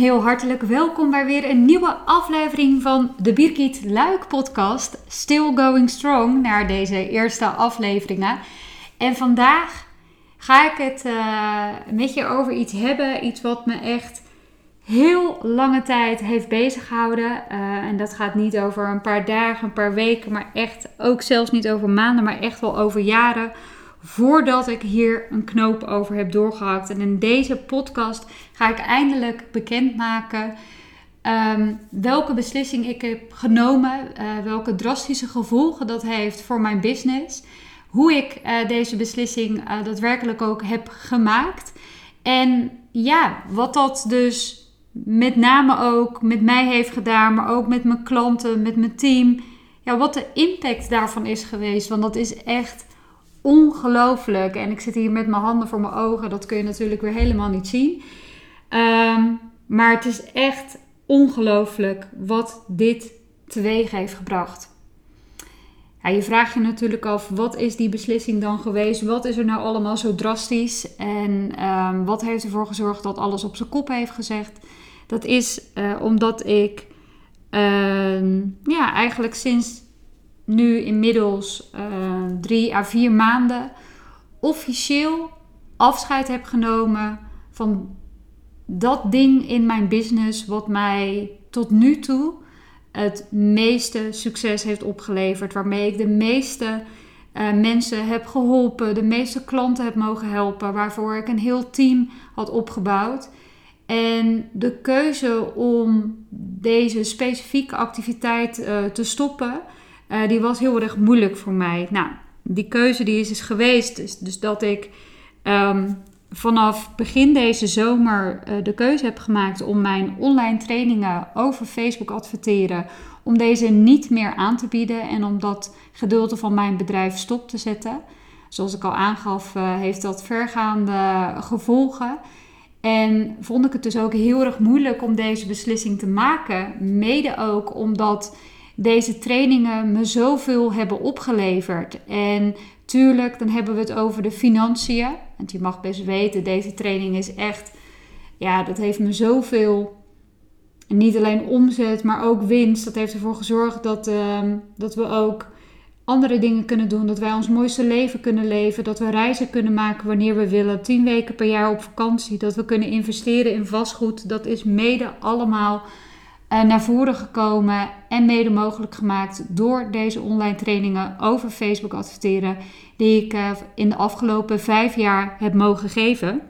heel hartelijk welkom bij weer een nieuwe aflevering van de Birgit Luik podcast Still Going Strong naar deze eerste afleveringen. En vandaag ga ik het uh, met je over iets hebben, iets wat me echt heel lange tijd heeft bezig gehouden. Uh, en dat gaat niet over een paar dagen, een paar weken, maar echt ook zelfs niet over maanden, maar echt wel over jaren voordat ik hier een knoop over heb doorgehakt. En in deze podcast ga ik eindelijk bekendmaken um, welke beslissing ik heb genomen, uh, welke drastische gevolgen dat heeft voor mijn business, hoe ik uh, deze beslissing uh, daadwerkelijk ook heb gemaakt. En ja, wat dat dus met name ook met mij heeft gedaan, maar ook met mijn klanten, met mijn team. Ja, wat de impact daarvan is geweest. Want dat is echt ongelooflijk. En ik zit hier met mijn handen voor mijn ogen. Dat kun je natuurlijk weer helemaal niet zien. Um, maar het is echt ongelooflijk wat dit teweeg heeft gebracht. Ja, je vraagt je natuurlijk af, wat is die beslissing dan geweest? Wat is er nou allemaal zo drastisch? En um, wat heeft ervoor gezorgd dat alles op zijn kop heeft gezegd? Dat is uh, omdat ik uh, ja, eigenlijk sinds nu inmiddels uh, drie à vier maanden officieel afscheid heb genomen van dat ding in mijn business wat mij tot nu toe het meeste succes heeft opgeleverd. Waarmee ik de meeste uh, mensen heb geholpen, de meeste klanten heb mogen helpen, waarvoor ik een heel team had opgebouwd. En de keuze om deze specifieke activiteit uh, te stoppen, uh, die was heel erg moeilijk voor mij. Nou, die keuze die is dus geweest, dus, dus dat ik um, vanaf begin deze zomer uh, de keuze heb gemaakt om mijn online trainingen over Facebook adverteren, om deze niet meer aan te bieden en om dat gedeelte van mijn bedrijf stop te zetten. Zoals ik al aangaf, uh, heeft dat vergaande gevolgen. En vond ik het dus ook heel erg moeilijk om deze beslissing te maken. Mede ook omdat deze trainingen me zoveel hebben opgeleverd. En tuurlijk, dan hebben we het over de financiën. Want je mag best weten, deze training is echt, ja, dat heeft me zoveel. Niet alleen omzet, maar ook winst. Dat heeft ervoor gezorgd dat, uh, dat we ook andere dingen kunnen doen. Dat wij ons mooiste leven kunnen leven. Dat we reizen kunnen maken wanneer we willen. Tien weken per jaar op vakantie. Dat we kunnen investeren in vastgoed. Dat is mede allemaal naar voren gekomen. En mede mogelijk gemaakt door deze online trainingen over Facebook adverteren. Die ik uh, in de afgelopen vijf jaar heb mogen geven.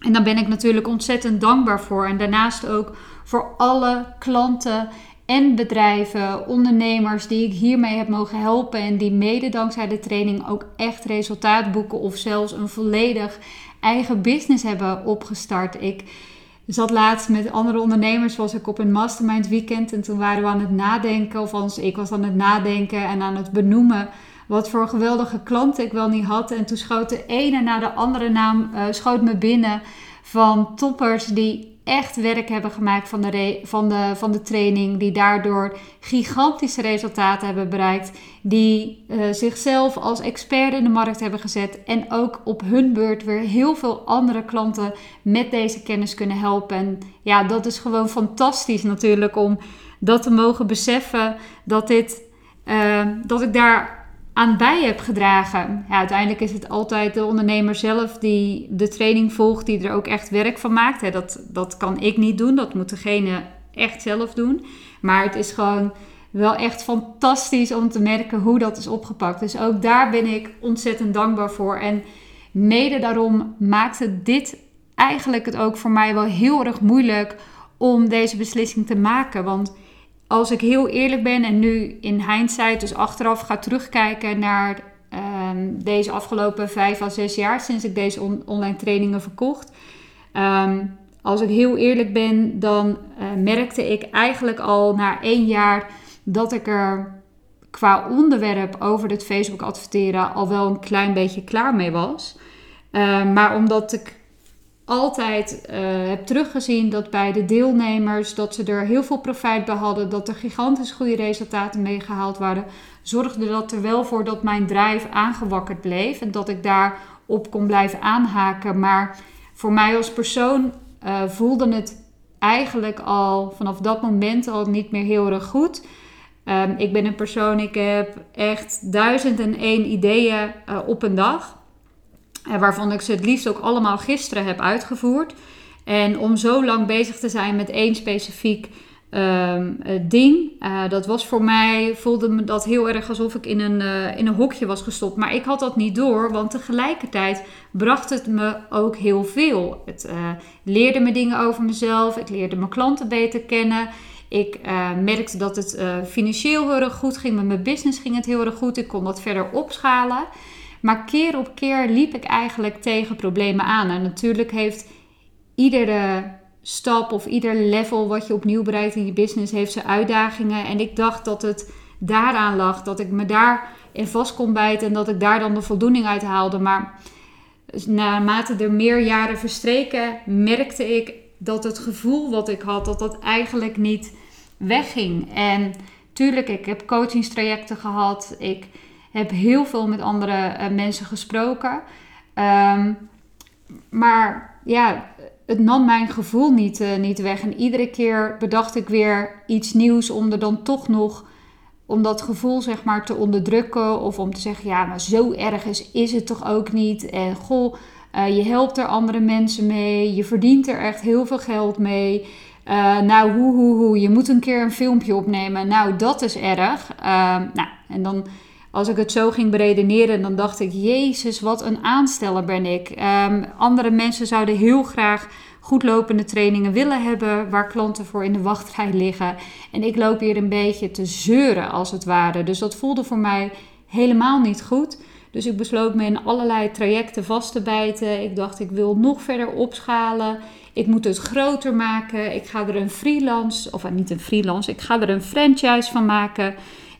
En daar ben ik natuurlijk ontzettend dankbaar voor. En daarnaast ook voor alle klanten en bedrijven, ondernemers die ik hiermee heb mogen helpen en die mede dankzij de training ook echt resultaat boeken of zelfs een volledig eigen business hebben opgestart. Ik zat laatst met andere ondernemers, was ik op een mastermind weekend en toen waren we aan het nadenken, of anders ik was aan het nadenken en aan het benoemen wat voor geweldige klanten ik wel niet had. En toen schoot de ene na de andere naam uh, schoot me binnen van toppers die echt werk hebben gemaakt van de, van, de, van de training. Die daardoor gigantische resultaten hebben bereikt. Die uh, zichzelf als expert in de markt hebben gezet. En ook op hun beurt weer heel veel andere klanten met deze kennis kunnen helpen. En ja, dat is gewoon fantastisch natuurlijk om dat te mogen beseffen. Dat, dit, uh, dat ik daar aan bij heb gedragen. Ja, uiteindelijk is het altijd de ondernemer zelf die de training volgt, die er ook echt werk van maakt. dat, dat kan ik niet doen, dat moet degene echt zelf doen. Maar het is gewoon wel echt fantastisch om te merken hoe dat is opgepakt. Dus ook daar ben ik ontzettend dankbaar voor. En mede daarom maakte dit eigenlijk het ook voor mij wel heel erg moeilijk om deze beslissing te maken. Want als ik heel eerlijk ben en nu in hindsight, dus achteraf ga terugkijken naar um, deze afgelopen vijf à zes jaar sinds ik deze on online trainingen verkocht. Um, als ik heel eerlijk ben, dan uh, merkte ik eigenlijk al na één jaar dat ik er qua onderwerp over het Facebook adverteren al wel een klein beetje klaar mee was. Uh, maar omdat ik altijd uh, heb teruggezien dat bij de deelnemers dat ze er heel veel profijt bij hadden, dat er gigantisch goede resultaten mee gehaald waren, zorgde dat er wel voor dat mijn drive aangewakkerd bleef en dat ik daarop kon blijven aanhaken. Maar voor mij als persoon uh, voelde het eigenlijk al vanaf dat moment al niet meer heel erg goed. Ehm, ik ben een persoon, ik heb echt duizend en één ideeën uh, op een dag. Waarvan ik ze het liefst ook allemaal gisteren heb uitgevoerd. En om zo lang bezig te zijn met één specifiek um, ding. Uh, dat was voor mij, voelde me dat heel erg alsof ik in een, uh, in een hokje was gestopt. Maar ik had dat niet door, want tegelijkertijd bracht het me ook heel veel. Het leerde me dingen over mezelf, ik leerde mijn klanten beter kennen. Ik merkte dat het financieel heel erg goed ging, met mijn business ging het heel erg goed. Ik kon dat verder opschalen. Maar keer op keer liep ik eigenlijk tegen problemen aan. En natuurlijk heeft iedere stap of ieder level wat je opnieuw bereikt in je business heeft zijn uitdagingen. En ik dacht dat het daaraan lag, dat ik me daar in vast kon bijten en dat ik daar dan de voldoening uit haalde. Maar naarmate er meer jaren verstreken, merkte ik dat het gevoel wat ik had, dat dat eigenlijk niet wegging. En tuurlijk, ik heb coachingstrajecten gehad. Ik heb heel veel met andere uh, mensen gesproken. Um, maar ja, het nam mijn gevoel niet, uh, niet weg. En iedere keer bedacht ik weer iets nieuws om er dan toch nog, om dat gevoel zeg maar te onderdrukken. Of om te zeggen, ja, maar zo erg is, is het toch ook niet. En goh, uh, je helpt er andere mensen mee. Je verdient er echt heel veel geld mee. Uh, nou, hoe, hoe, hoe, je moet een keer een filmpje opnemen. Nou, dat is erg. nou, en dan als ik het zo ging beredeneren, dan dacht ik: Jezus, wat een aansteller ben ik. Um, andere mensen zouden heel graag goedlopende trainingen willen hebben, waar klanten voor in de wachtrij liggen. En ik loop hier een beetje te zeuren, als het ware. Dus dat voelde voor mij helemaal niet goed. Dus ik besloot me in allerlei trajecten vast te bijten. Ik dacht, ik wil nog verder opschalen. Ik moet het groter maken. Ik ga er een freelance, of niet een freelance, ik ga er een franchise van maken.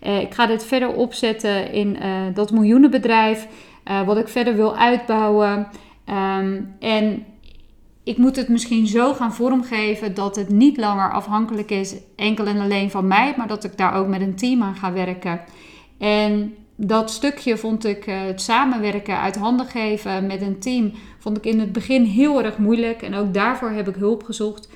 Uh, ik ga dit verder opzetten in uh, dat miljoenenbedrijf, uh, wat ik verder wil uitbouwen. Um, en ik moet het misschien zo gaan vormgeven dat het niet langer afhankelijk is enkel en alleen van mij, maar dat ik daar ook met een team aan ga werken. En dat stukje vond ik het samenwerken, uit handen geven met een team, vond ik in het begin heel erg moeilijk. En ook daarvoor heb ik hulp gezocht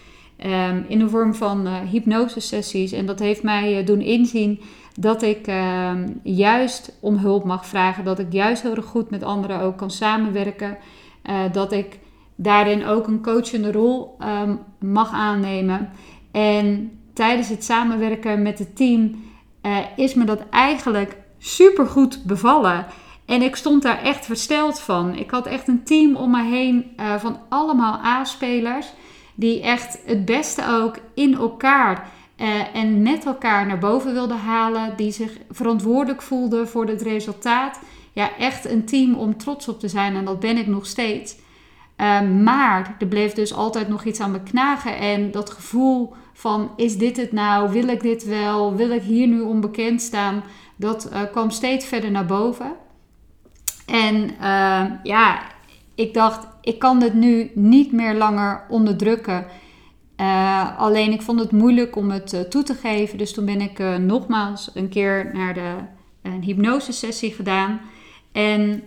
um, in de vorm van uh, hypnosesessies. En dat heeft mij doen inzien dat ik uh, juist om hulp mag vragen. Dat ik juist heel erg goed met anderen ook kan samenwerken. Uh, dat ik daarin ook een coachende rol um, mag aannemen. En tijdens het samenwerken met het team uh, is me dat eigenlijk super goed bevallen. En ik stond daar echt versteld van. Ik had echt een team om me heen uh, van allemaal A-spelers. Die echt het beste ook in elkaar uh, en met elkaar naar boven wilden halen, die zich verantwoordelijk voelden voor het resultaat. Ja, echt een team om trots op te zijn en dat ben ik nog steeds. Uh, maar er bleef dus altijd nog iets aan me knagen en dat gevoel van is dit het nou, wil ik dit wel, wil ik hier nu onbekend staan, dat uh, kwam steeds verder naar boven. En ja, ik dacht, ik kan dit nu niet meer langer onderdrukken. Uh, alleen ik vond het moeilijk om het uh, toe te geven. Dus toen ben ik uh, nogmaals een keer naar de een hypnosesessie gedaan. En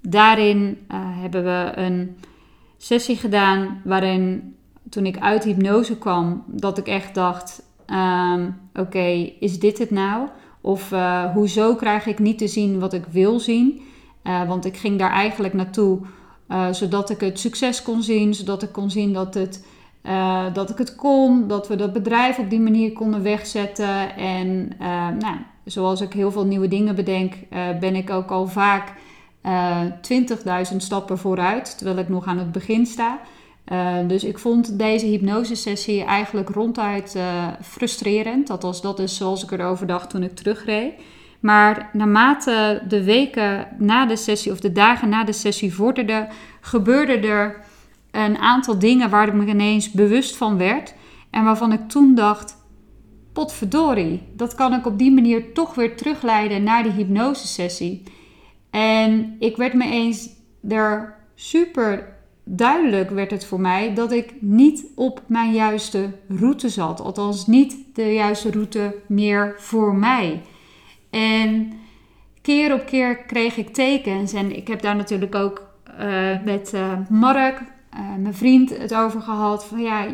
daarin hebben we een sessie gedaan waarin toen ik uit hypnose kwam, dat ik echt dacht: um, oké, is dit het nou? Of hoezo krijg ik niet te zien wat ik wil zien? want ik ging daar eigenlijk naartoe zodat ik het succes kon zien, zodat ik kon zien dat het uh, dat ik het kon, dat we dat bedrijf op die manier konden wegzetten. En uh, nou, zoals ik heel veel nieuwe dingen bedenk, uh, ben ik ook al vaak 20.000 stappen vooruit, terwijl ik nog aan het begin sta. dus ik vond deze hypnosesessie eigenlijk ronduit frustrerend. Althans, dat is zoals ik erover dacht toen ik terugreed. Maar naarmate de weken na de sessie of de dagen na de sessie vorderden, gebeurde er een aantal dingen waar ik me ineens bewust van werd. En waarvan ik toen dacht: potverdorie, dat kan ik op die manier toch weer terugleiden naar die hypnosesessie. En ik werd me eens er super duidelijk werd het voor mij dat ik niet op mijn juiste route zat. Althans, niet de juiste route meer voor mij. En keer op keer kreeg ik tekens. En ik heb daar natuurlijk ook uh, met uh, Mark, mijn vriend het over gehad. Van ja, uh,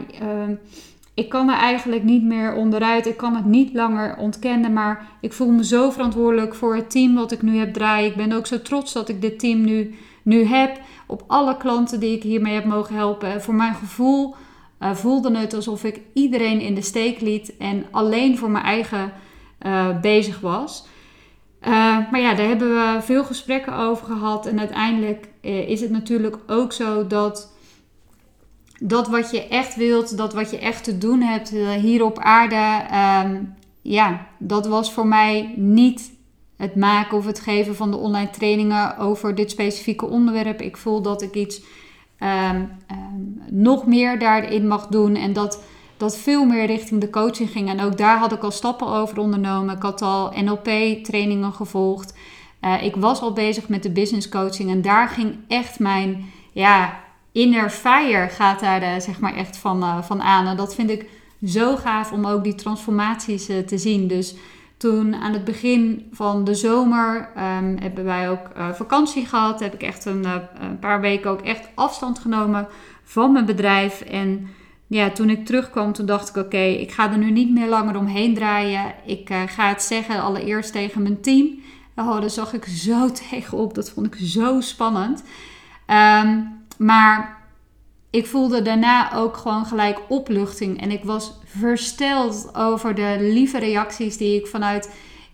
ik kan er eigenlijk niet meer onderuit. Ik kan het niet langer ontkennen. Maar ik voel me zo verantwoordelijk voor het team wat ik nu heb draaien. Ik ben ook zo trots dat ik dit team nu, nu heb. Op alle klanten die ik hiermee heb mogen helpen. Voor mijn gevoel uh, voelde het alsof ik iedereen in de steek liet. En alleen voor mijn eigen uh, bezig was. Maar ja, daar hebben we veel gesprekken over gehad. En uiteindelijk is het natuurlijk ook zo dat dat wat je echt wilt, dat wat je echt te doen hebt uh, hier op aarde, um, ja, dat was voor mij niet het maken of het geven van de online trainingen over dit specifieke onderwerp. Ik voel dat ik iets um, um, nog meer daarin mag doen en dat dat veel meer richting de coaching ging. En ook daar had ik al stappen over ondernomen. Ik had al NLP-trainingen gevolgd. Uh, ik was al bezig met de business coaching en daar ging echt mijn ja, inner fire gaat daar uh, zeg maar echt van, uh, van aan. En dat vind ik zo gaaf om ook die transformaties uh, te zien. Dus toen aan het begin van de zomer um, hebben wij ook vakantie gehad. Heb ik echt een, een, paar weken ook echt afstand genomen van mijn bedrijf. En ja, toen ik terugkwam, toen dacht ik: oké, ik ga er nu niet meer langer omheen draaien. Ik ga het zeggen allereerst tegen mijn team. Oh, daar zag ik zo tegenop. Dat vond ik zo spannend. Um, maar ik voelde daarna ook gewoon gelijk opluchting. En ik was versteld over de lieve reacties die ik vanuit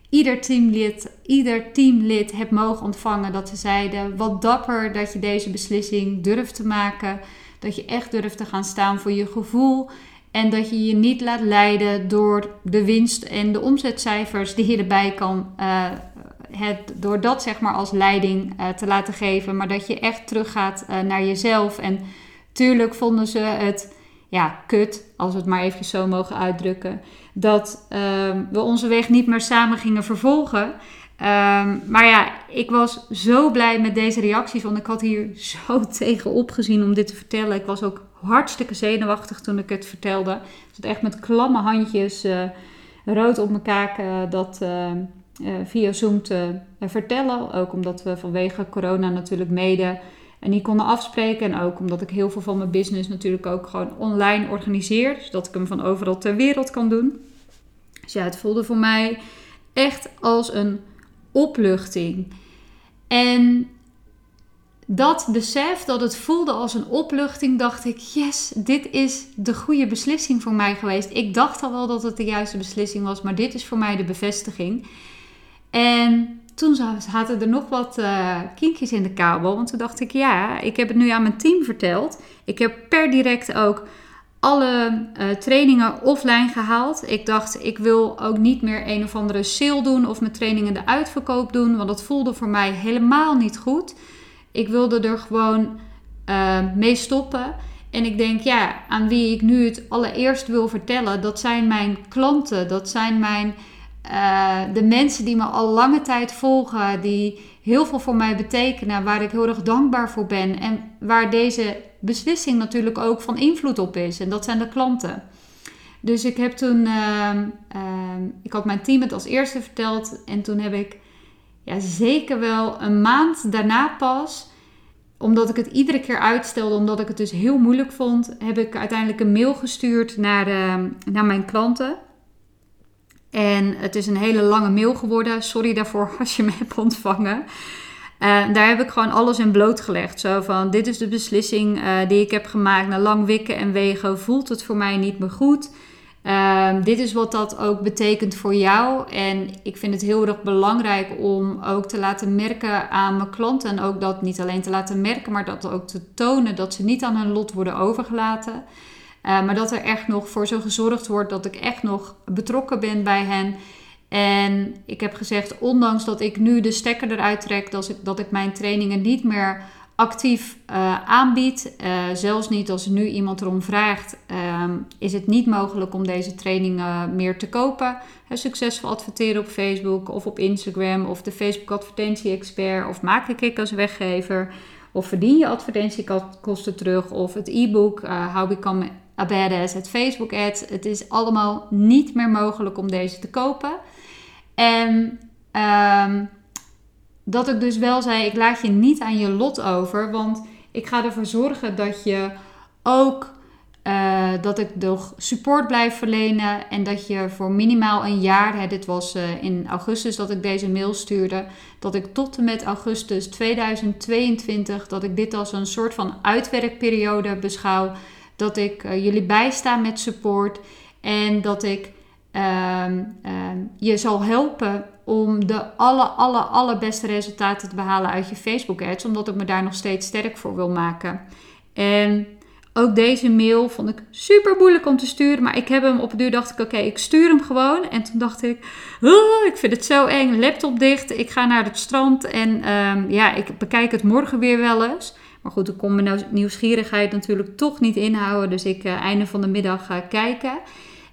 ieder teamlid, ieder teamlid heb mogen ontvangen. Dat ze zeiden: Wat dapper dat je deze beslissing durft te maken. Dat je echt durft te gaan staan voor je gevoel. En dat je je niet laat leiden door de winst en de omzetcijfers die je erbij kan. Uh, door dat zeg maar als leiding uh, te laten geven, maar dat je echt teruggaat uh, naar jezelf. En tuurlijk vonden ze het ja, kut, als we het maar even zo mogen uitdrukken, dat uh, we onze weg niet meer samen gingen vervolgen. Um, maar ja, ik was zo blij met deze reacties, want ik had hier zo tegenop gezien om dit te vertellen. Ik was ook hartstikke zenuwachtig toen ik het vertelde. Ik zat echt met klamme handjes, uh, rood op mijn kaken, dat ehm, via Zoom te uh, vertellen. Ook omdat we vanwege corona natuurlijk mede en niet konden afspreken. En ook omdat ik heel veel van mijn business natuurlijk ook gewoon online organiseer. Zodat ik hem van overal ter wereld kan doen. Dus ja, het voelde voor mij echt als een opluchting. En dat besef dat het voelde als een opluchting, dacht ik: yes, dit is de goede beslissing voor mij geweest. Ik dacht al wel dat het de juiste beslissing was, maar dit is voor mij de bevestiging. En toen zaten er nog wat uh, kinkjes in de kabel. Want toen dacht ik, ja, ik heb het nu aan mijn team verteld. Ik heb per direct ook alle uh, trainingen offline gehaald. Ik dacht, ik wil ook niet meer een of andere sale doen of mijn trainingen de uitverkoop doen. Want dat voelde voor mij helemaal niet goed. Ik wilde er gewoon uh, mee stoppen. En ik denk, ja, aan wie ik nu het allereerst wil vertellen, dat zijn mijn klanten. Dat zijn mijn uh, de mensen die me al lange tijd volgen, die heel veel voor mij betekenen, waar ik heel erg dankbaar voor ben en waar deze beslissing natuurlijk ook van invloed op is. En dat zijn de klanten. Dus ik heb toen, uh, uh, ik had mijn team het als eerste verteld en toen heb ik ja, zeker wel een maand daarna pas, omdat ik het iedere keer uitstelde, omdat ik het dus heel moeilijk vond, heb ik uiteindelijk een mail gestuurd naar, ehm, naar mijn klanten. En het is een hele lange mail geworden. Sorry daarvoor als je me hebt ontvangen. Uh, daar heb ik gewoon alles in blootgelegd. Zo van, dit is de beslissing uh, die ik heb gemaakt. Na lang wikken en wegen voelt het voor mij niet meer goed. Uh, dit is wat dat ook betekent voor jou. En ik vind het heel erg belangrijk om ook te laten merken aan mijn klanten. En ook dat niet alleen te laten merken, maar dat ook te tonen dat ze niet aan hun lot worden overgelaten. Uh, maar dat er echt nog voor zo gezorgd wordt dat ik echt nog betrokken ben bij hen. En ik heb gezegd, ondanks dat ik nu de stekker eruit trek, dat ik, dat ik mijn trainingen niet meer actief uh, aanbied. Uh, zelfs niet als nu iemand erom vraagt, uh, is het niet mogelijk om deze trainingen meer te kopen. Succesvol adverteren op Facebook of op Instagram of de Facebook advertentie expert of maak ik als weggever. Of verdien je advertentiekosten terug of het e-book How Become Badass, het Facebook ads. Het is allemaal niet meer mogelijk om deze te kopen. En um, dat ik dus wel zei, ik laat je niet aan je lot over, want ik ga ervoor zorgen dat je ook uh, dat ik nog support blijf verlenen en dat je voor minimaal een jaar, hè, dit was uh, in augustus dat ik deze mail stuurde, dat ik tot en met augustus 2022, dat ik dit als een soort van uitwerkperiode beschouw, dat ik uh, jullie bijsta met support en dat ik ehm, ehm, je zal helpen om de alle, alle, allerbeste resultaten te behalen uit je Facebook ads, omdat ik me daar nog steeds sterk voor wil maken. En ook deze mail vond ik super moeilijk om te sturen. Maar ik heb hem op het duur dacht ik, oké, ik stuur hem gewoon. En toen dacht ik, oh, ik vind het zo eng. Laptop dicht. Ik ga naar het strand. En ehm, ja, ik bekijk het morgen weer wel eens. Maar goed, ik kon mijn nieuwsgierigheid natuurlijk toch niet inhouden. Dus ik uh, einde van de middag ga kijken.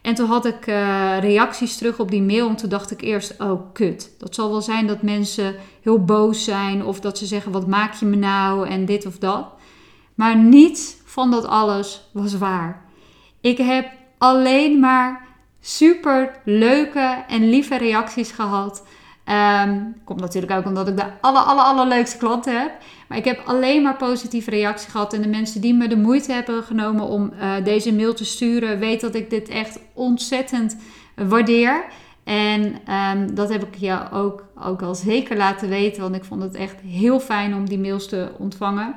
En toen had ik uh, reacties terug op die mail. En toen dacht ik eerst, oh kut. Dat zal wel zijn dat mensen heel boos zijn. Of dat ze zeggen, wat maak je me nou? En dit of dat. Maar niets van dat alles was waar. Ik heb alleen maar super leuke en lieve reacties gehad. Um, komt natuurlijk ook omdat ik de aller, aller, allerleukste klanten heb. Maar ik heb alleen maar positieve reacties gehad. En de mensen die me de moeite hebben genomen om uh, deze mail te sturen, weten dat ik dit echt ontzettend waardeer. En um, dat heb ik je ook, ook al zeker laten weten. Want ik vond het echt heel fijn om die mails te ontvangen.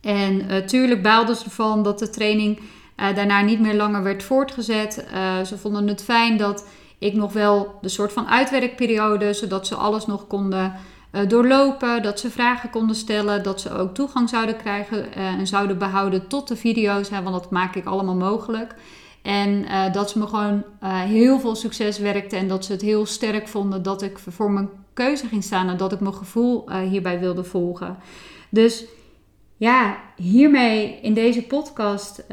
En natuurlijk uh, baalden ze ervan dat de training uh, daarna niet meer langer werd voortgezet. Ze vonden het fijn dat ik nog wel de soort van uitwerkperiode, zodat ze alles nog konden doorlopen, dat ze vragen konden stellen, dat ze ook toegang zouden krijgen en zouden behouden tot de video's, hè, want dat maak ik allemaal mogelijk. En dat ze me gewoon heel veel succes werkte en dat ze het heel sterk vonden dat ik voor mijn keuze ging staan en dat ik mijn gevoel hierbij wilde volgen. Dus ja, hiermee in deze podcast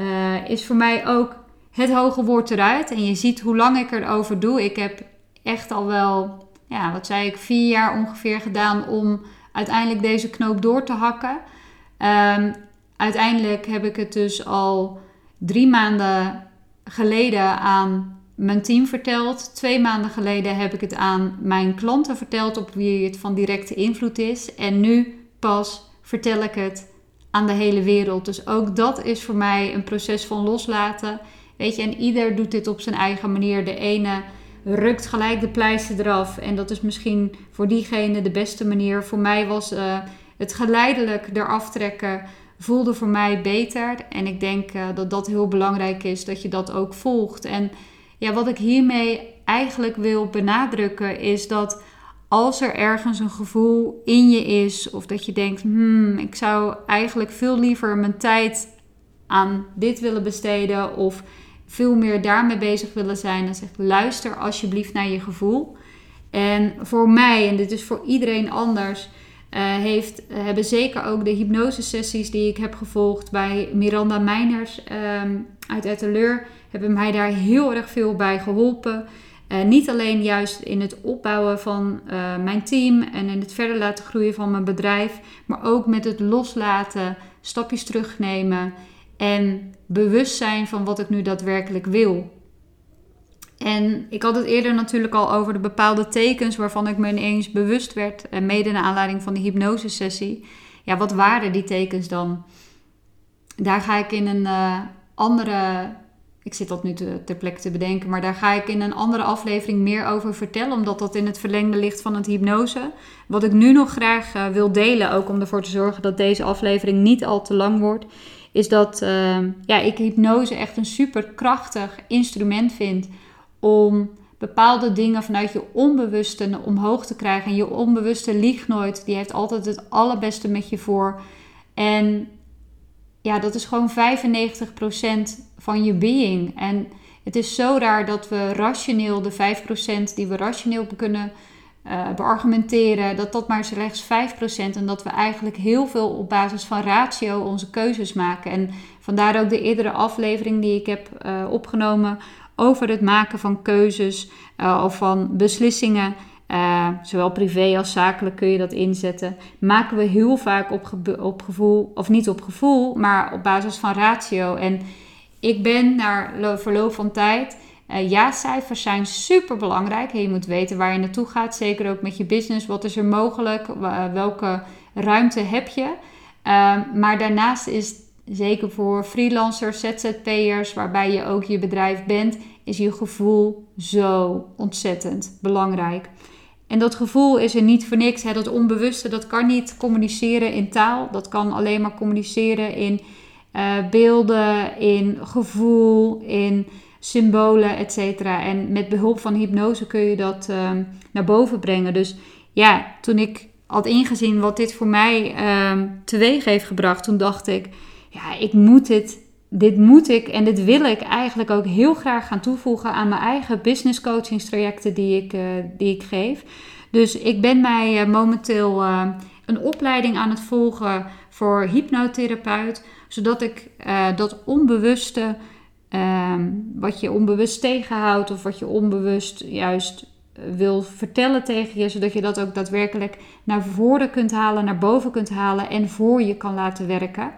is voor mij ook het hoge woord eruit. En je ziet hoe lang ik erover doe. Ik heb echt al wel, ja, wat zei ik, vier jaar ongeveer gedaan om uiteindelijk deze knoop door te hakken. Um, uiteindelijk heb ik het dus al drie maanden geleden aan mijn team verteld. Twee maanden geleden heb ik het aan mijn klanten verteld op wie het van directe invloed is. En nu pas vertel ik het aan de hele wereld. Dus ook dat is voor mij een proces van loslaten. Weet je, en ieder doet dit op zijn eigen manier. De ene rukt gelijk de pleister eraf. En dat is misschien voor diegene de beste manier. Voor mij was uh, het geleidelijk eraf trekken voelde voor mij beter. En ik denk uh, dat dat heel belangrijk is, dat je dat ook volgt. En ja, wat ik hiermee eigenlijk wil benadrukken is dat als er ergens een gevoel in je is, of dat je denkt: hmm, ik zou eigenlijk veel liever mijn tijd aan dit willen besteden, of veel meer daarmee bezig willen zijn, dan zeg luister alsjeblieft naar je gevoel. En voor mij, en dit is voor iedereen anders, uh, heeft, hebben zeker ook de hypnosesessies die ik heb gevolgd bij Miranda Meiners um, uit Etteleur, hebben mij daar heel erg veel bij geholpen. Uh, niet alleen juist in het opbouwen van uh, mijn team en in het verder laten groeien van mijn bedrijf, maar ook met het loslaten, stapjes terugnemen en bewust zijn van wat ik nu daadwerkelijk wil. En ik had het eerder natuurlijk al over de bepaalde tekens waarvan ik me ineens bewust werd, en mede naar aanleiding van de hypnosesessie. Ja, wat waren die tekens dan? Daar ga ik in een uh, andere ik zit dat nu te, ter plekke te bedenken, maar daar ga ik in een andere aflevering meer over vertellen, omdat dat in het verlengde ligt van het hypnose. Wat ik nu nog graag uh, wil delen, ook om ervoor te zorgen dat deze aflevering niet al te lang wordt, is dat uh, ja, ik hypnose echt een super krachtig instrument vind om bepaalde dingen vanuit je onbewuste omhoog te krijgen. En je onbewuste liegt nooit, die heeft altijd het allerbeste met je voor. En ja, dat is gewoon 95% van je being. En het is zo raar dat we rationeel, de 5% die we rationeel kunnen uh, beargumenteren, dat dat maar slechts 5% en dat we eigenlijk heel veel op basis van ratio onze keuzes maken. En vandaar ook de eerdere aflevering die ik heb uh, opgenomen over het maken van keuzes uh, of van beslissingen. Zowel privé als zakelijk kun je dat inzetten. Maken we heel vaak op, op gevoel, of niet op gevoel, maar op basis van ratio. En ik ben na verloop van tijd. Uh, ja-cijfers zijn super belangrijk. Je moet weten waar je naartoe gaat. Zeker ook met je business. Wat is er mogelijk? welke ruimte heb je? Uh, maar daarnaast is zeker voor freelancers, ZZP'ers, waarbij je ook je bedrijf bent, is je gevoel zo ontzettend belangrijk. En dat gevoel is er niet voor niks. Hè? Dat onbewuste, dat kan niet communiceren in taal. Dat kan alleen maar communiceren in uh, beelden, in gevoel, in symbolen, etc. En met behulp van hypnose kun je dat uh, naar boven brengen. Dus ja, toen ik had ingezien wat dit voor mij uh, teweeg heeft gebracht, toen dacht ik, ja, ik moet dit, dit moet ik en dit wil ik eigenlijk ook heel graag gaan toevoegen aan mijn eigen business coachingstrajecten die ik, uh, die ik geef. Dus ik ben mij uh, momenteel een opleiding aan het volgen voor hypnotherapeut, zodat ik dat onbewuste Ehm, wat je onbewust tegenhoudt of wat je onbewust juist eh, wil vertellen tegen je, zodat je dat ook daadwerkelijk naar voren kunt halen, naar boven kunt halen en voor je kan laten werken.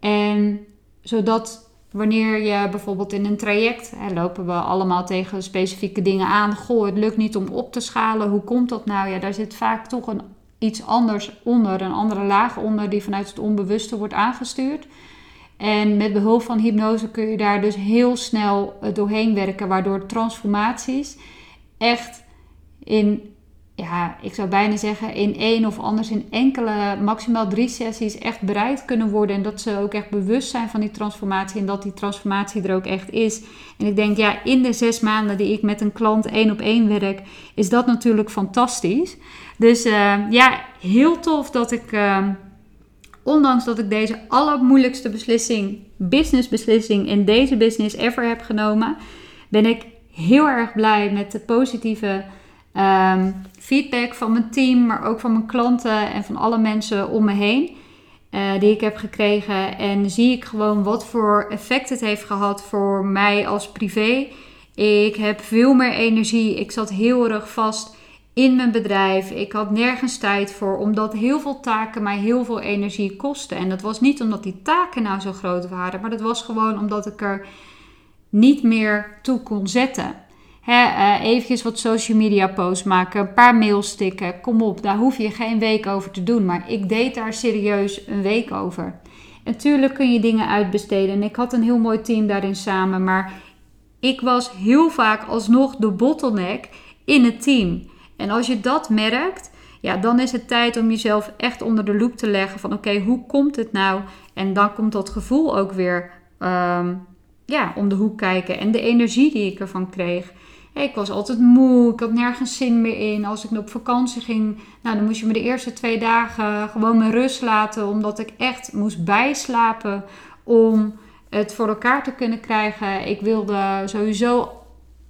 En zodat wanneer je bijvoorbeeld in een traject, hè, lopen we allemaal tegen specifieke dingen aan. Goh, het lukt niet om op te schalen. Hoe komt dat nou? Ja, daar zit vaak toch een, iets anders onder, een andere laag onder die vanuit het onbewuste wordt aangestuurd. En met behulp van hypnose kun je daar dus heel snel eh, doorheen werken, waardoor transformaties echt in, ja, ik zou bijna zeggen, in één of anders in enkele, maximaal drie sessies echt bereid kunnen worden. En dat ze ook echt bewust zijn van die transformatie en dat die transformatie er ook echt is. En ik denk, ja, in de zes maanden die ik met een klant één op één werk, is dat natuurlijk fantastisch. Dus uh, ja, heel tof dat ik. Uh, ondanks dat ik deze allermoeilijkste beslissing, businessbeslissing in deze business ever heb genomen, ben ik heel erg blij met de positieve ehm, feedback van mijn team, maar ook van mijn klanten en van alle mensen om me heen. Uh, die ik heb gekregen. En zie ik gewoon wat voor effect het heeft gehad voor mij als privé. Ik heb veel meer energie. Ik zat heel erg vast in mijn bedrijf. Ik had nergens tijd voor, omdat heel veel taken mij heel veel energie kosten. En dat was niet omdat die taken nou zo groot waren, maar dat was gewoon omdat ik er niet meer toe kon zetten. He, uh, eventjes wat social media posts maken, een paar mails stikken, kom op, daar hoef je geen week over te doen. Maar ik deed daar serieus een week over. Natuurlijk kun je dingen uitbesteden en ik had een heel mooi team daarin samen, maar ik was heel vaak alsnog de bottleneck in het team. En als je dat merkt, ja, dan is het tijd om jezelf echt onder de loep te leggen van oké, hoe komt het nou? En dan komt dat gevoel ook weer um, ja, om de hoek kijken en de energie die ik ervan kreeg. Ik was altijd moe, ik had nergens zin meer in. Als ik op vakantie ging, nou, dan moest je me de eerste twee dagen gewoon mijn rust laten, omdat ik echt moest bijslapen om het voor elkaar te kunnen krijgen. Ik wilde sowieso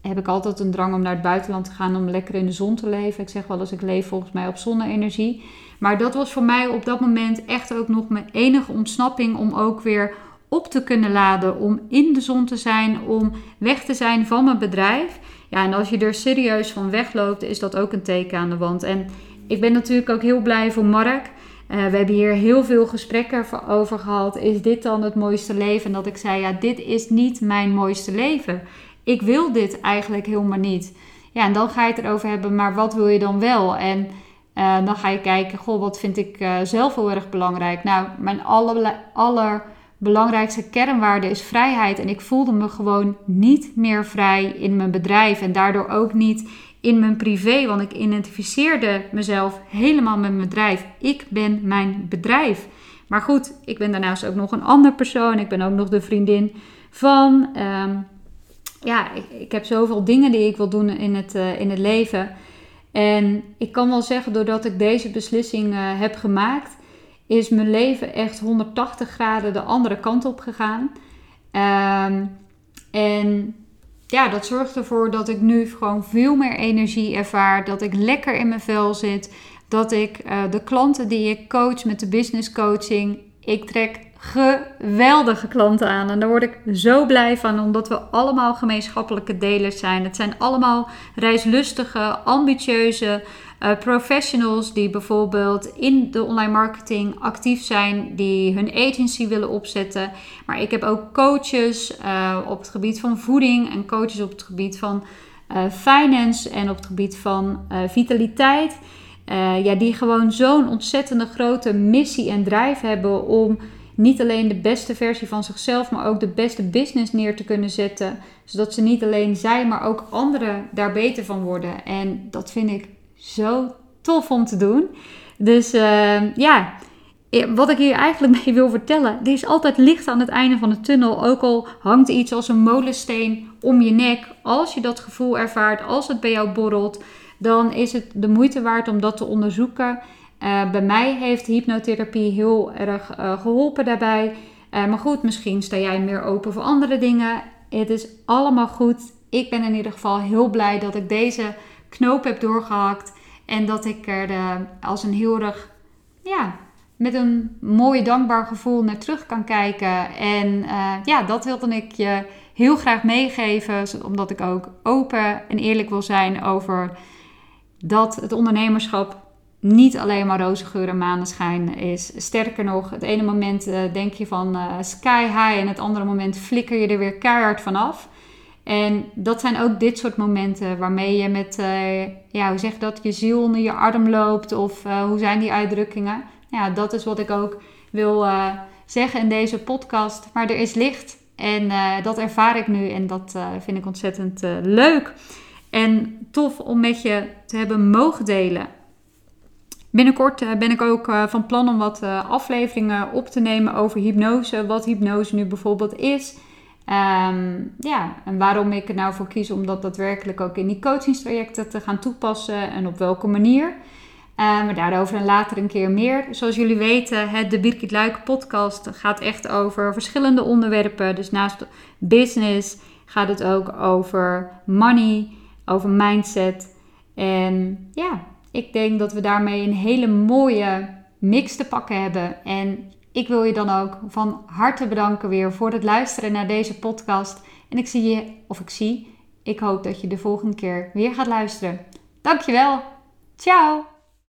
heb ik altijd een drang om naar het buitenland te gaan om lekker in de zon te leven. Ik zeg wel eens, ik leef volgens mij op zonne-energie. Maar dat was voor mij op dat moment echt ook nog mijn enige ontsnapping om ook weer op te kunnen laden. Om in de zon te zijn, om weg te zijn van mijn bedrijf. Ja, en als je er serieus van wegloopt, is dat ook een teken aan de wand. En ik ben natuurlijk ook heel blij voor Mark. Uh, we hebben hier heel veel gesprekken over gehad. Is dit dan het mooiste leven? En dat ik zei, ja, dit is niet mijn mooiste leven ik wil dit eigenlijk helemaal niet. Ja, en dan ga je het erover hebben, maar wat wil je dan wel? En uh, dan ga je kijken, goh, wat vind ik uh, zelf heel erg belangrijk? Nou, mijn aller, allerbelangrijkste kernwaarde is vrijheid. En ik voelde me gewoon niet meer vrij in mijn bedrijf en daardoor ook niet in mijn privé, want ik identificeerde mezelf helemaal met mijn bedrijf. Ik ben mijn bedrijf. Maar goed, ik ben daarnaast ook nog een ander persoon. Ik ben ook nog de vriendin van. Um, ja, ik, ik, heb zoveel dingen die ik wil doen in het, uh, in het leven. En ik kan wel zeggen, doordat ik deze beslissing uh, heb gemaakt, is mijn leven echt 180 graden de andere kant op gegaan. Um, en ja, dat zorgt ervoor dat ik nu gewoon veel meer energie ervaar. Dat ik lekker in mijn vel zit. Dat ik uh, de klanten die ik coach met de business coaching, ik trek geweldige klanten aan. En daar word ik zo blij van, omdat we allemaal gemeenschappelijke delers zijn. Het zijn allemaal reislustige, ambitieuze uh, professionals die bijvoorbeeld in de online marketing actief zijn, die hun agency willen opzetten. Maar ik heb ook coaches uh, op het gebied van voeding en coaches op het gebied van uh, finance en op het gebied van vitaliteit. ja, die gewoon zo'n ontzettende grote missie en drijf hebben om niet alleen de beste versie van zichzelf, maar ook de beste business neer te kunnen zetten. Zodat ze niet alleen zij, maar ook anderen daar beter van worden. En dat vind ik zo tof om te doen. Dus uh, ja, wat ik hier eigenlijk mee wil vertellen, er is altijd licht aan het einde van de tunnel. Ook al hangt iets als een molensteen om je nek. Als je dat gevoel ervaart, als het bij jou borrelt, dan is het de moeite waard om dat te onderzoeken. Uh, bij mij heeft hypnotherapie heel erg uh, geholpen daarbij. Uh, maar goed, misschien sta jij meer open voor andere dingen. Het is allemaal goed. Ik ben in ieder geval heel blij dat ik deze knoop heb doorgehakt. En dat ik er als een heel erg, ja, met een mooi dankbaar gevoel naar terug kan kijken. En ja, dat wilde ik je heel graag meegeven. Omdat ik ook open en eerlijk wil zijn over dat het ondernemerschap niet alleen maar roze geur en maneschijn is. Sterker nog, het ene moment uh, denk je van uh, sky high en het andere moment flikker je er weer keihard vanaf. En dat zijn ook dit soort momenten waarmee je met, uh, ja, hoe zeg dat, je ziel onder je arm loopt of hoe zijn die uitdrukkingen. Ja, dat is wat ik ook wil zeggen in deze podcast. Maar er is licht en dat ervaar ik nu en dat vind ik ontzettend leuk. En tof om met je te hebben mogen delen. Binnenkort eh, ben ik ook eh, van plan om wat eh, afleveringen op te nemen over hypnose. Wat hypnose nu bijvoorbeeld is. Ehm, ja, en waarom ik er nou voor kies om dat daadwerkelijk ook in die coachingstrajecten te gaan toepassen en op welke manier. Uh, maar daarover later een keer meer. Zoals jullie weten, het de Birgit Luik podcast gaat echt over verschillende onderwerpen. Dus naast business gaat het ook over money, over mindset. En ja, ik denk dat we daarmee een hele mooie mix te pakken hebben. En ik wil je dan ook van harte bedanken weer voor het luisteren naar deze podcast. En ik zie je, of ik zie, ik hoop dat je de volgende keer weer gaat luisteren. Dankjewel. Ciao.